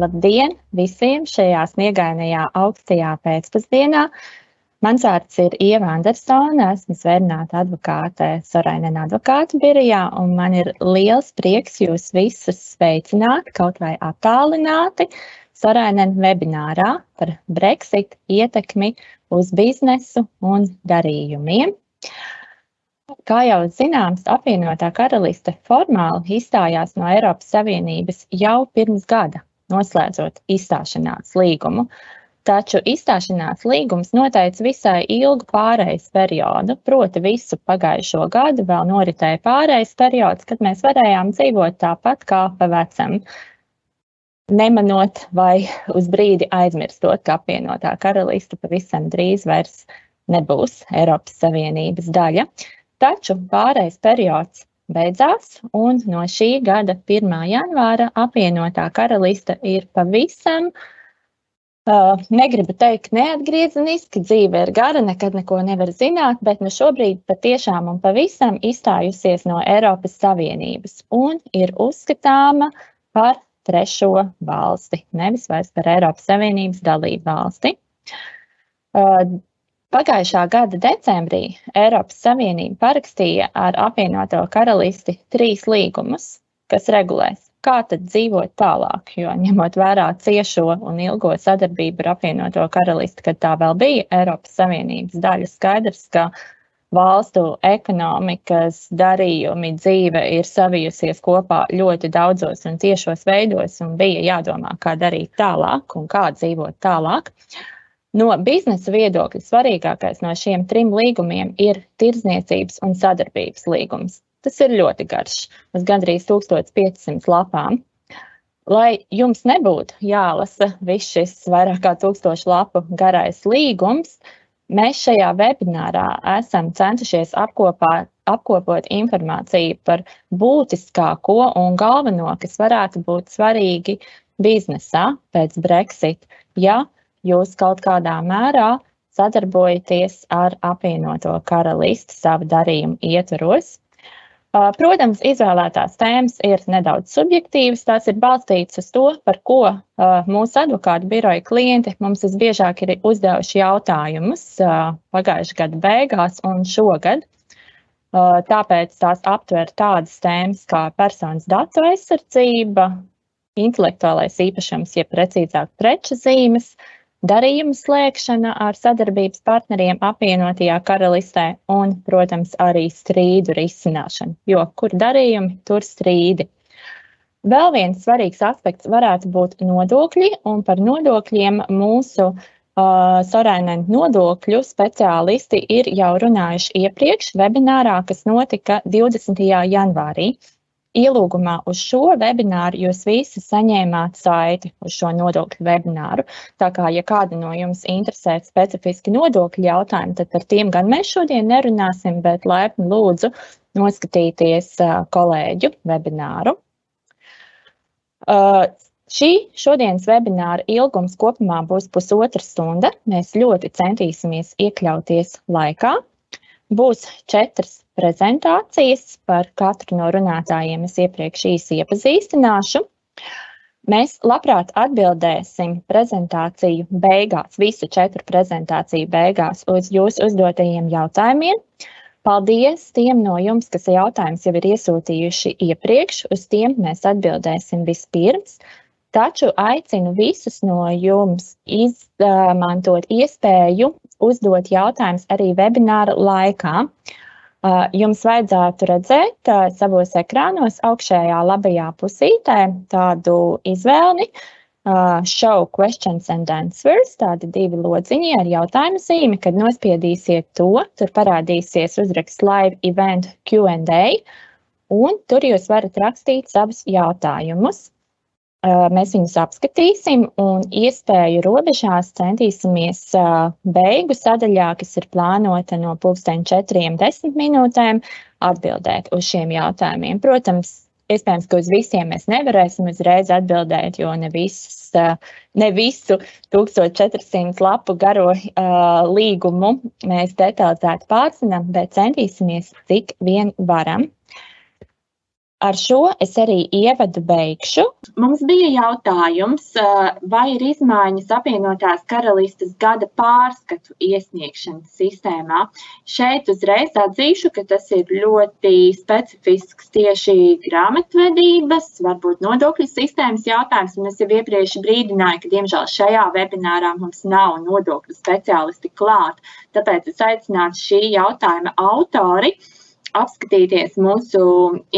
Labdien visiem šajā sniegainajā augstajā pēcpusdienā! Mans vārds ir Ieva Andersone, esmu zvērnāta advokāte Sorainena advokātu birojā, un man ir liels prieks jūs visus sveicināt, kaut vai attālināti, Sorainena webinārā par Brexit ietekmi uz biznesu un darījumiem. Kā jau zināms, apvienotā karaliste formāli izstājās no Eiropas Savienības jau pirms gada, noslēdzot izstāšanās līgumu. Taču izstāšanās līgums noteica visai ilgu pārejas periodu, proti visu pagājušo gadu vēl noritēja pārejas periods, kad mēs varējām dzīvot tāpat kā pa vecam, nemanot vai uz brīdi aizmirstot, ka apvienotā karaliste pavisam drīz vairs nebūs Eiropas Savienības daļa. Taču pārējais periods beidzās, un no šī gada 1. janvāra apvienotā karaliste ir pavisam, uh, negribu teikt, neatgriezeniski, dzīve ir gara, nekad neko nevar zināt, bet nu šobrīd patiešām un pavisam izstājusies no Eiropas Savienības un ir uzskatāma par trešo valsti, nevis vairs par Eiropas Savienības dalību valsti. Uh, Pagājušā gada decembrī Eiropas Savienība parakstīja ar apvienoto karalisti trīs līgumus, kas regulēs, kā tad dzīvot tālāk. Jo ņemot vērā ciešo un ilgo sadarbību ar apvienoto karalisti, kad tā vēl bija Eiropas Savienības daļa, skaidrs, ka valstu ekonomikas darījumi, dzīve ir savijusies kopā ļoti daudzos un tiešos veidos, un bija jādomā, kā darīt tālāk un kā dzīvot tālāk. Uh, No biznesa viedokļa svarīgākais no šiem trim līgumiem ir tirdzniecības un sadarbības līgums. Tas ir ļoti garš, uz gandrīz 1500 lapām. Lai jums nebūtu jālasa viss šis vairāk kā tūkstošu lapu garais līgums, mēs šajā webinārā esam centušies apkopā, apkopot informāciju par būtiskāko un galveno, kas varētu būt svarīgi biznesā pēc Brexit. Ja jūs kaut kādā mērā sadarbojaties ar apvienoto karalisti savu darījumu ietvaros. Protams, izvēlētās tēmas ir nedaudz subjektīvas. Tās ir balstītas uz to, par ko mūsu advokātu biroja klienti mums visbiežāk ir uzdevuši jautājumus pagājušā gada beigās un šogad. Tāpēc tās aptver tādas tēmas kā personas datu aizsardzība, intelektuālais īpašums, jeb precīzāk preču zīmes, uh, darījumu slēgšana ar sadarbības partneriem apvienotajā karalistē un, protams, arī strīdu risināšana, jo kur darījumi, tur strīdi. Vēl viens svarīgs aspekts varētu būt nodokļi, un par nodokļiem mūsu uh, Sorainen nodokļu speciālisti ir jau runājuši iepriekš webinārā, kas notika 20. janvārī. Ielūgumā uz šo webināru jūs visi saņēmāt saiti uz šo nodokļu webināru. Tā kā, ja kāda no jums interesē specifiski nodokļu jautājumi, tad par tiem gan mēs šodien nerunāsim, bet laipni lūdzu noskatīties kolēģu webināru. Uh, Šī šodienas webināra ilgums kopumā būs pusotra stunda. Mēs ļoti centīsimies iekļauties laikā. Būs četras prezentācijas. Par katru no runātājiem es iepriekš īsi iepazīstināšu. Mēs labprāt atbildēsim prezentāciju beigās, visu četru prezentāciju beigās uz jūsu uzdotajiem jautājumiem. Paldies tiem no jums, kas jautājumus jau ir iesūtījuši iepriekš. Uz tiem mēs atbildēsim vispirms. Taču aicinu visus no jums izmantot iespēju uzdot jautājumus arī webināra laikā. Uh, Jums vajadzētu redzēt savos ekrānos augšējā labajā pusītē tādu izvēli, show questions and answers, tādi divi lodziņi ar jautājumu zīmi. Kad nospiedīsiet to, tur parādīsies uzraksts live event Q&A, un tur jūs varat rakstīt savus jautājumus. Mēs viņus apskatīsim un iespēju robežās centīsimies beigu sadaļā, kas ir plānota no četriem desmit minūtēm, atbildēt uz šiem jautājumiem. Protams, iespējams, ka uz visiem mēs nevarēsim uzreiz atbildēt, jo ne, visas, ne visu 1400 lapu garo līgumu mēs detalizēti pārzinām, bet centīsimies, cik vien varam. Ar šo es arī ievadu beigšu. Mums bija jautājums, vai ir izmaiņas apvienotās karalistes gada pārskatu iesniegšanas sistēmā. Šeit uzreiz atzīšu, ka tas ir ļoti specifisks tieši grāmatvedības, varbūt nodokļu sistēmas jautājums. Un es jau iepriekš brīdināju, ka diemžēl šajā webinārā mums nav nodokļu speciālisti klāt. Tāpēc es aicinātu šī jautājuma autori apskatīties mūsu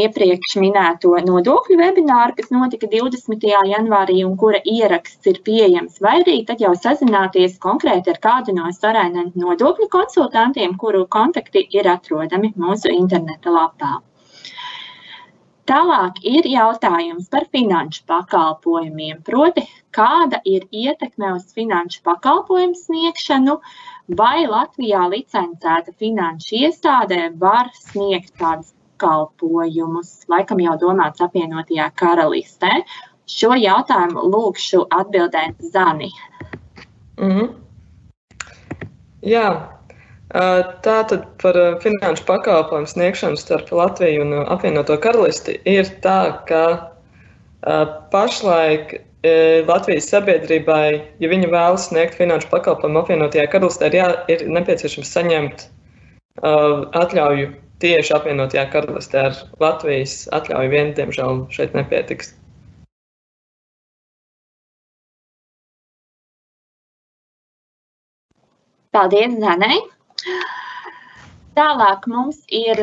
iepriekš minēto nodokļu webināru, kas notika 20. janvārī un kura ieraksts ir pieejams, vai arī tad jau sazināties konkrēti ar kādu no sarēniem nodokļu konsultantiem, kuru kontakti ir atrodami mūsu interneta lapā. Tālāk ir jautājums par finanšu pakalpojumiem, proti, kāda ir ietekme uz finanšu pakalpojumu sniegšanu, vai Latvijā licencēta finanšu iestādē var sniegt tādus pakalpojumus, laikam jau domāts apvienotajā karalistē. Šo jautājumu lūkšu atbildēt Zani. Mm -hmm. Jā, tā tad par finanšu pakalpojumu sniegšanu starp Latviju un apvienoto karalisti ir tā, ka pašlaik Latvijas sabiedrībai, ja viņi vēlas sniegt finanšu pakalpojumu apvienotajā karalistē, ir, jā, ir nepieciešams saņemt atļauju tieši apvienotajā karalistē. Ar Latvijas atļauju vien, diemžēl, šeit nepietiks. Paldies, Zanai! Tālāk mums ir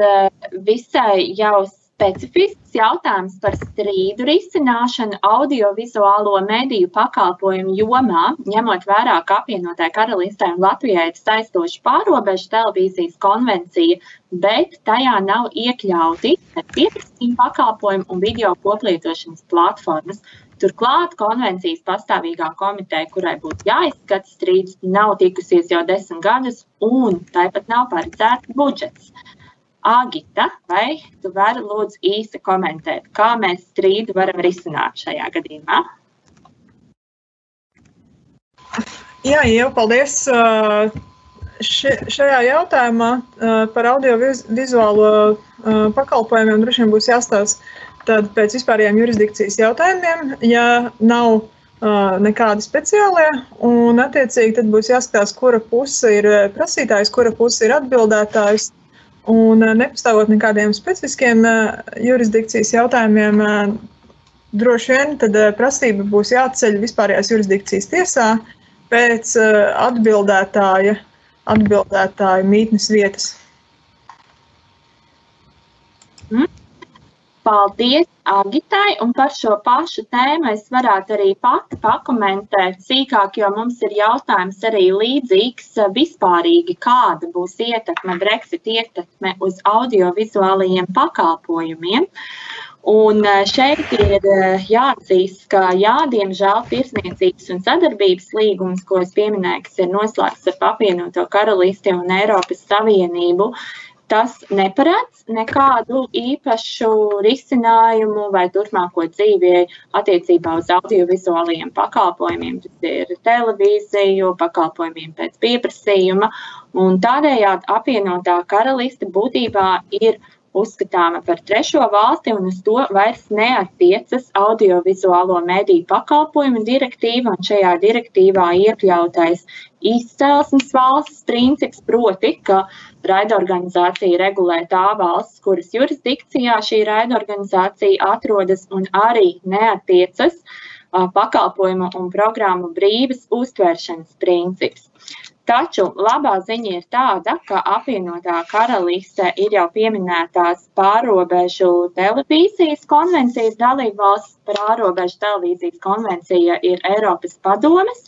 visai jau specifisks jautājums par strīdu risināšanu audiovizuālo mediju pakalpojumu jomā, ņemot vērā, ka apvienotāji karalistē un Latvijai ir saistoša pārobežu televīzijas konvencija, bet tajā nav iekļauti pieprasījuma pakalpojumu un video koplietošanas platformas. Turklāt konvencijas pastāvīgā komiteja, kurai būtu jāizskata strīdus, nav tikusies jau desmit gadus, un tāpat nav paredzēts budžets. Agita, vai tu vari lūdzu īsi komentēt, kā mēs strīdu varam risināt šajā gadījumā? Jā, jau paldies. Še, šajā jautājumā par audiovizuālo pakalpojumiem droši vien būs jāstāsta tad pēc vispārējām jurisdikcijas jautājumiem, ja nav nekādi speciālie, un attiecīgi tad būs jāskatās, kura puse ir prasītājs, kura puse ir atbildētājs. Un eh, nepastāvot nekādiem specifiskiem eh, jurisdikcijas jautājumiem, droši vien tad prasība būs jāceļ vispārējās jurisdikcijas tiesā pēc atbildētāja, atbildētāja mītnes vietas. Mm. Paldies Agitai, un par šo pašu tēmu es varētu arī pati pakomentēt sīkāk, jo mums ir jautājums arī līdzīgs vispārīgi, kāda būs ietekme, Brexit ietekme uz audiovizuālajiem pakalpojumiem. Un e, šeit ir e, jāatzīst, ka, jā, diemžēl, tirsniecības un sadarbības līgums, ko es pieminēju, kas ir noslēgts ar apvienoto karalisti un Eiropas Savienību, uh, tas neparedz nekādu īpašu risinājumu vai turpmāko dzīvi attiecībā uz audiovizuālajiem pakalpojumiem. Tas ir televīziju, pakalpojumiem pēc pieprasījuma. Un tādējādi apvienotā karaliste būtībā ir uzskatāma par trešo valsti, un uz to vairs neatiecas audiovizuālo mediju pakalpojumu direktīva. Šajā direktīvā iekļautais izcelsmes valsts princips, proti, ka raidorganizācija regulē tā valsts, kuras jurisdikcijā šī raidorganizācija atrodas, un arī neatiecas pakalpojumu un programmu brīvas uztvēršanas princips. Taču labā ziņa ir tāda, ka apvienotā karaliste ir jau pieminētās pārobežu televīzijas konvencijas dalībvalsts. Pārobežu televīzijas konvencija ir Eiropas padomes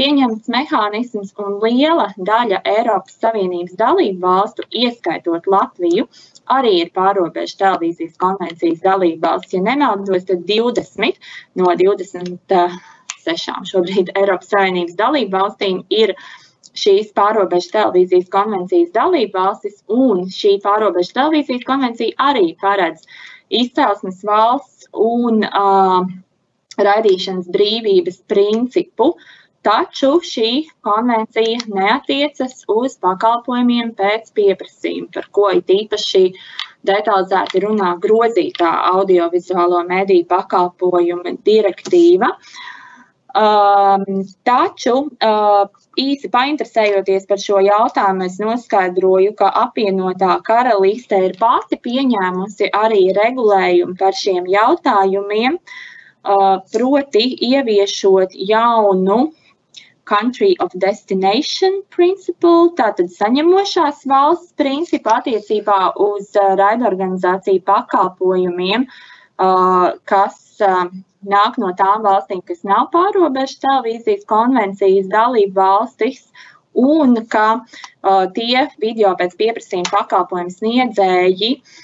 pieņemts mehānisms un liela daļa Eiropas Savienības dalību valstu, ieskaitot Latviju, arī ir pārobežu televīzijas konvencijas dalībvalsts. Ja nemaldos, tad 20 no 26 šobrīd Eiropas Savienības dalību valstīm ir uh, šīs pārobežu televīzijas konvencijas dalība valstis, un šī pārobežu televīzijas konvencija arī paredz izcelsmes valsts un uh, raidīšanas brīvības principu. Taču šī konvencija neatiecas uz pakalpojumiem pēc pieprasījuma, par ko it īpaši detalizēti runā grozītā audiovizuālo mediju pakalpojumu direktīva. Um, taču uh, īsi painteresējoties par šo jautājumu, es noskaidroju, ka apvienotā karaliste ir pati pieņēmusi arī regulējumu par šiem jautājumiem, uh, proti ieviešot jaunu country of destination principle, tātad saņemošās valsts principu attiecībā uz uh, raidorganizāciju pakalpojumiem, uh, kas uh, nāk no tām valstīm, kas nav pārobežu televīzijas konvencijas dalību valstis, un ka tie video pēc pieprasījuma pakalpojumu sniedzēji uh,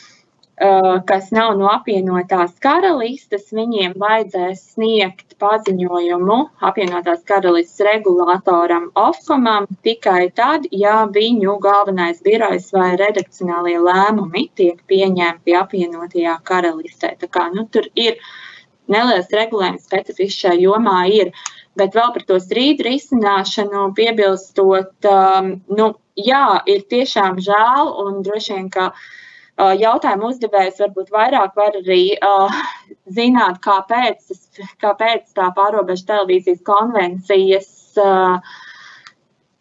Uh, kas nav no apvienotās karalistes, viņiem vajadzēs sniegt paziņojumu apvienotās karalistes regulātoram Ofcomam tikai tad, ja viņu galvenais birojs vai redakcionālie lēmumi tiek pieņemti apvienotajā karalistē. Tā kā, nu, tur ir neliels regulējums specifisks šajā jomā ir, bet vēl par to strīdu risināšanu piebilstot, um, nu, jā, ir tiešām žēl un droši vien, ka uh, jautājumu uzdevējs varbūt vairāk var arī uh, zināt, kāpēc, kāpēc tā pārobežu televīzijas konvencijas uh,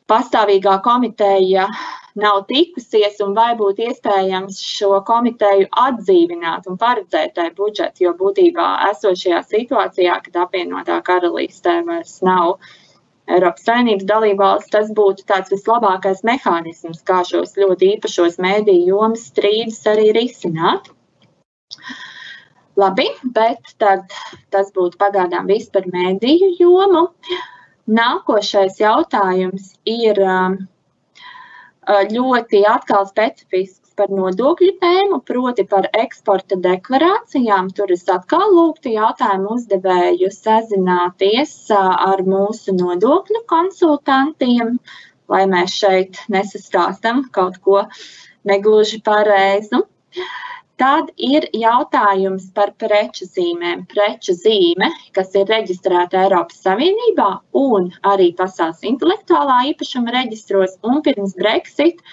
pastāvīgā komiteja nav tikusies un vai būtu iespējams šo komiteju atdzīvināt un paredzēt tai budžetu, jo būtībā esošajā situācijā, kad apvienotā karalīstē vairs nav Eiropas Savienības dalībvalsts, tas būtu tāds vislabākais mehānisms, kā šos ļoti īpašos mēdīju jomas strīdus arī risināt. Labi, bet tad tas būtu pagaidām viss par mēdīju jomu. Nākošais jautājums ir um, ļoti atkal specifisks par nodokļu tēmu, proti par eksporta deklarācijām. Tur es atkal lūgtu jautājumu uzdevēju sazināties ar mūsu nodokļu konsultantiem, lai mēs šeit nesastāstam kaut ko negluži pareizu. Tad ir jautājums par preču zīmēm. Preču zīme, kas ir reģistrēta Eiropas Savienībā un arī pasaules intelektuālā īpašuma reģistros, un pirms Brexit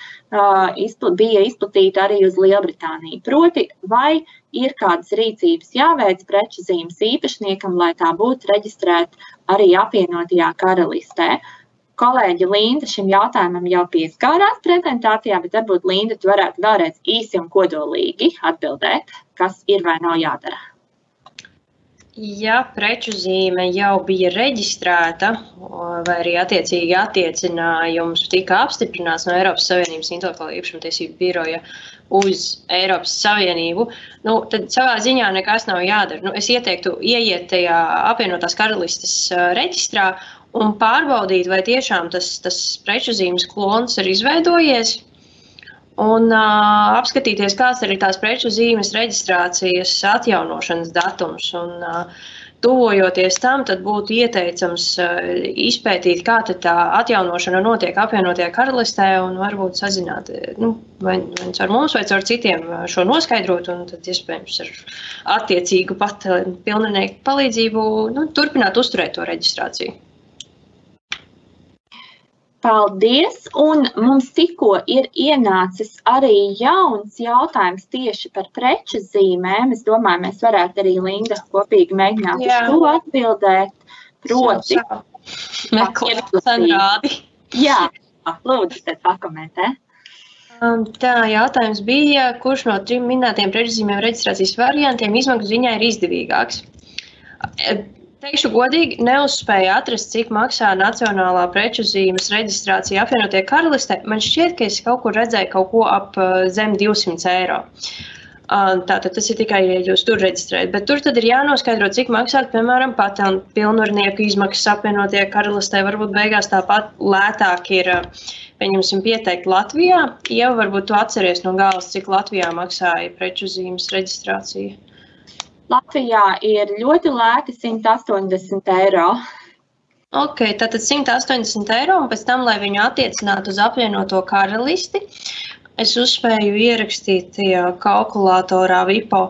bija izplatīta arī uz Lielbritāniju. Proti, vai ir kādas rīcības jāveic preču zīmes īpašniekam, lai tā būtu reģistrēta arī apvienotajā karalistē. Kolēģi Linda šim jautājumam jau pieskārās prezentācijā, bet varbūt Linda, tu varētu vēlreiz īsi un kodolīgi atbildēt, kas ir vai nav jādara. Ja preču zīme jau bija reģistrēta, vai arī attiecīgi attiecinājums tika apstiprināts no Eiropas Savienības intelektuālā īpašuma tiesību biroja uz Eiropas Savienību, nu, tad savā ziņā nekas nav jādara. Nu, es ieteiktu ieiet tajā apvienotās karalistes reģistrā un pārbaudīt, vai tiešām tas, tas preču zīmes klons ir izveidojies un uh, apskatīties, kāds ir tās preču zīmes reģistrācijas atjaunošanas datums. Un, uh, Tuvojoties tam, tad būtu ieteicams uh, izpētīt, kā tā atjaunošana notiek apvienotajā karalistē, un varbūt sazināt nu, vai, vai ar mums, vai ar citiem šo noskaidrot, un tad iespējams ar attiecīgu pat pilninieku palīdzību nu, turpināt uzturēt to reģistrāciju. Paldies! Un mums tikko ir ienācis arī jauns jautājums tieši par preču zīmēm. Es domāju, mēs varētu arī Linda kopīgi mēģināt Jā. uz to atbildēt. Proti, meklēt, Jā, lūdzu, tad pakomentē. Um, tā jautājums bija, kurš no trim minētiem preču reģistrācijas variantiem izmaksu ziņā ir izdevīgāks? Teikšu godīgi, neuzspēju atrast, cik maksā Nacionālā preču zīmes reģistrācija apvienotie karalistē. Man šķiet, ka es kaut kur redzēju kaut ko ap uh, zem 200 eiro. Tātad tas ir tikai, ja jūs tur reģistrējat. Bet tur tad ir jānoskaidro, cik maksā, piemēram, patentu pilnvarnieku izmaksas apvienotie karalistē. Varbūt beigās tāpat lētāk ir, uh, pieņemsim, pieteikt Latvijā. Ja varbūt tu atceries no galas, cik Latvijā maksāja preču zīmes reģistrācija. Latvijā ir ļoti lēti 180 eiro. Ok, tātad 180 eiro, un pēc tam, lai viņu attiecinātu uz apvienoto karalisti, es uzspēju ierakstīt kalkulatorā VIPO.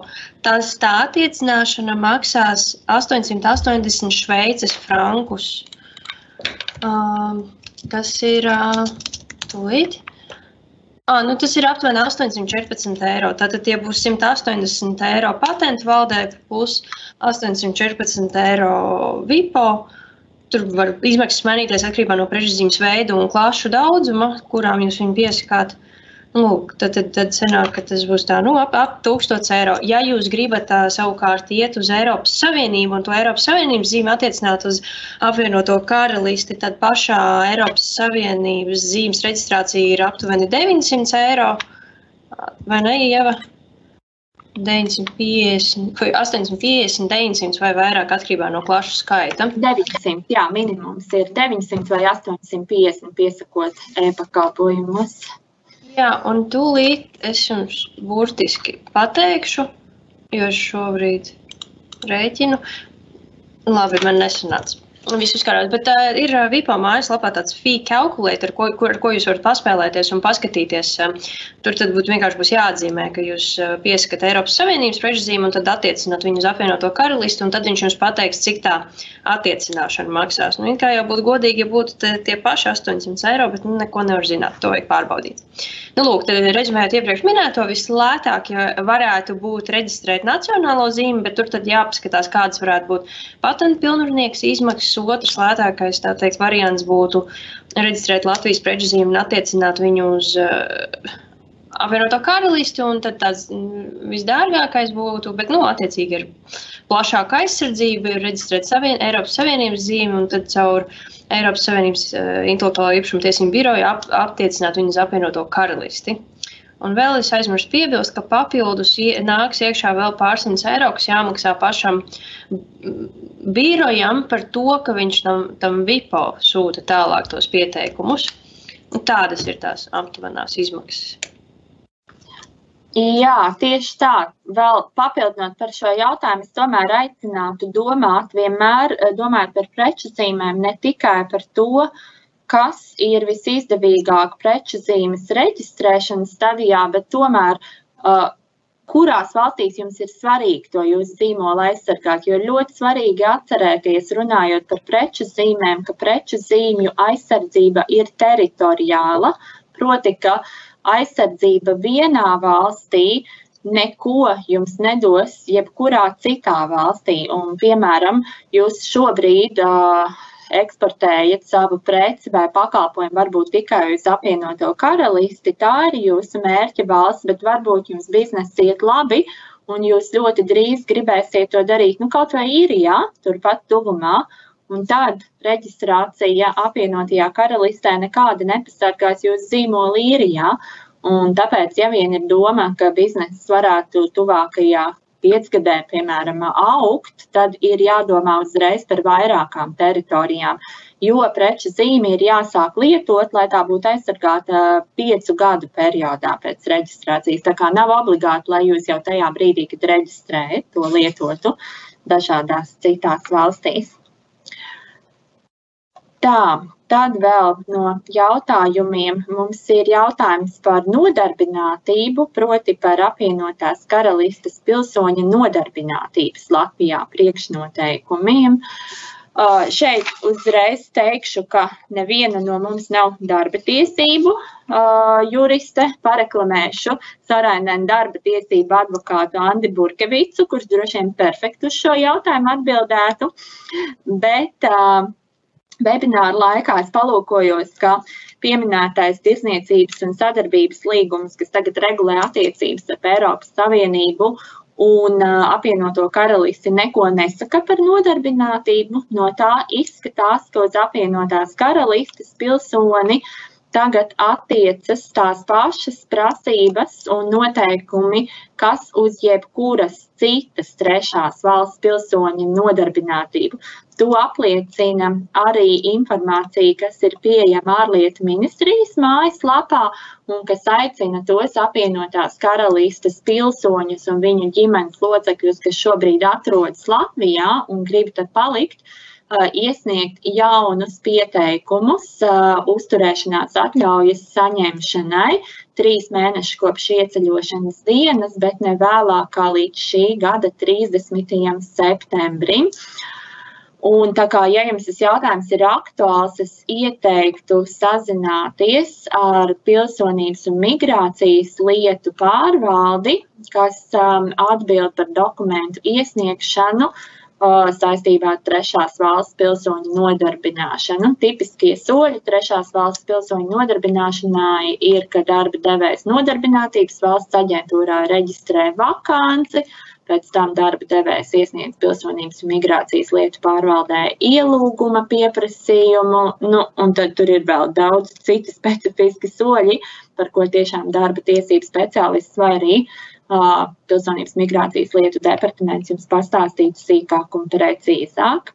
Tas tā attiecināšana maksās 880 šveices frankus. Uh, tas ir uh, tūlīt. À, nu tas ir aptuveni 814 eiro. Tātad, ja būs 180 eiro patentu valdē, plus 814 eiro VIPO, tur var izmaksas mainīties atkarībā no preču veida un klāšu daudzuma, kurām jūs viņu piesakāt. Lūk, tad, tad, tad sanāk, ka tas būs tā, nu, ap, ap 1000 eiro. Ja jūs gribat tā, savukārt iet uz Eiropas Savienību un to Eiropas Savienības zīmi attiecināt uz apvienoto karalisti, tad pašā Eiropas Savienības zīmes reģistrācija ir aptuveni 900 eiro. Vai ne, Ieva? 950, 850, 900 vai vairāk atkarībā no klašu skaita. 900, jā, minimums ir 900 vai 850 piesakot e-pakalpojumus. Jā, un tūlīt es jums burtiski pateikšu, jo šobrīd rēķinu. Labi, man nesanāca. Viss uzkārās, bet uh, ir VIPO mājaslapā tāds fee calculator, ko, kur, ko jūs varat paspēlēties un paskatīties. Tur tad būtu vienkārši būs jāatzīmē, ka jūs piesakāt Eiropas Savienības režīmu un tad attiecināt viņu uz apvienoto karalisti, un tad viņš jums pateiks, cik tā attiecināšana maksās. Nu, kā jau būtu godīgi, ja būtu tie paši 800 eiro, bet nu, neko nevar zināt, to vajag pārbaudīt. Nu, lūk, tad reģimējot iepriekš minēto, vislētāk ja varētu būt reģistrēt nacionālo zīmi, bet tur tad jāpaskatās, kādas varētu būt patentu pilnvarnieks izmaksas. Otrs lētākais teikt, variants būtu reģistrēt Latvijas preču zīmi un attiecināt viņu uz uh, apvienoto karalisti, un tāds mm, visdārgākais būtu, bet, nu, attiecīgi ir plašāka aizsardzība, ir reģistrēt savien, Eiropas Savienības zīmi, un tad caur Eiropas Savienības uh, intelektuālā īpašuma tiesību biroju ap, attiecināt viņu uz apvienoto karalisti. Un vēl es aizmirsu piebilst, ka papildus nāks iekšā vēl pārsimts eiro, kas jāmaksā pašam birojam par to, ka viņš tam, tam VIPO sūta tālāk tos pieteikumus. Un tādas ir tās aptuvenās izmaksas. Jā, tieši tā. Vēl papildinot par šo jautājumu, es tomēr aicinātu domāt vienmēr domāt par preču zīmēm, ne tikai par to, kas ir visizdevīgāk preču zīmes reģistrēšanas stadijā, bet tomēr, uh, kurās valstīs jums ir svarīgi to jūsu zīmolu aizsargāt. Jo ļoti svarīgi atcerēties, runājot par preču zīmēm, ka preču zīmju aizsardzība ir teritoriāla. Proti, ka aizsardzība vienā valstī neko jums nedos jebkurā citā valstī. Un, piemēram, jūs šobrīd uh, eksportējat savu preci vai pakalpojumu varbūt tikai uz apvienoto karalisti, tā ir jūsu mērķa valsts, bet varbūt jums biznesa iet labi. Un jūs ļoti drīz gribēsiet to darīt nu, kaut vai īrijā, turpat tuvumā. Un tad reģistrācija apvienotajā karalistē nekāda nepasargās jūsu zīmolu īrijā. Un tāpēc, ja vien ir doma, ka bizness varētu tuvākajā piecgadē, piemēram, augt, tad ir jādomā uzreiz par vairākām teritorijām. Jo preču zīme ir jāsāk lietot, lai tā būtu aizsargāta piecu gadu periodā pēc reģistrācijas. Tā kā nav obligāti, lai jūs jau tajā brīdī, kad reģistrējat, to lietotu dažādās citās valstīs. Tā, tad vēl no jautājumiem mums ir jautājums par nodarbinātību, proti par apvienotās karalistes pilsoņa nodarbinātības Latvijā priekšnoteikumiem. Šeit uzreiz teikšu, ka neviena no mums nav darba tiesību juriste. Pareklamēšu Sarainēnu darba tiesību advokātu Andi Burkevicu, kurš droši vien perfekti uz šo jautājumu atbildētu. Bet uh, Webināru laikā es palūkojos, ka pieminētais tirsniecības un sadarbības līgums, kas tagad regulē attiecības ar Eiropas Savienību un apvienoto karalisti, neko nesaka par nodarbinātību. No tā izskatās, ka uz apvienotās karalistes pilsoni tagad attiecas tās pašas prasības un noteikumi, kas uz jebkuras citas trešās valsts pilsoņa nodarbinātību. To apliecina arī informācija, kas ir pieejama ārlietu ministrijas mājaslapā un kas aicina tos apvienotās karalistes pilsoņus un viņu ģimenes locekļus, kas šobrīd atrodas Latvijā un grib tad palikt, iesniegt jaunus pieteikumus uzturēšanās atļaujas saņemšanai trīs mēnešus kopš ieceļošanas dienas, bet ne vēlāk kā līdz šī gada 30. septembrim. Un tā kā, ja jums šis jautājums ir aktuāls, es ieteiktu sazināties ar pilsonības un migrācijas lietu pārvaldi, kas um, atbild par dokumentu iesniegšanu saistībā ar trešās valsts pilsoņu nodarbināšanu. Tipiskie soļi trešās valsts pilsoņu nodarbināšanai ir, ka darba devējs nodarbinātības valsts aģentūrā reģistrē vakanci, pēc tam darba devējs iesniedz pilsonības un migrācijas lietu pārvaldē ielūguma pieprasījumu, nu, un tad tur ir vēl daudz citu specifiski soļi, par ko tiešām darba tiesību speciālists vai arī uh, Pilsonības migrācijas lietu departaments jums pastāstītu sīkāk un precīzāk.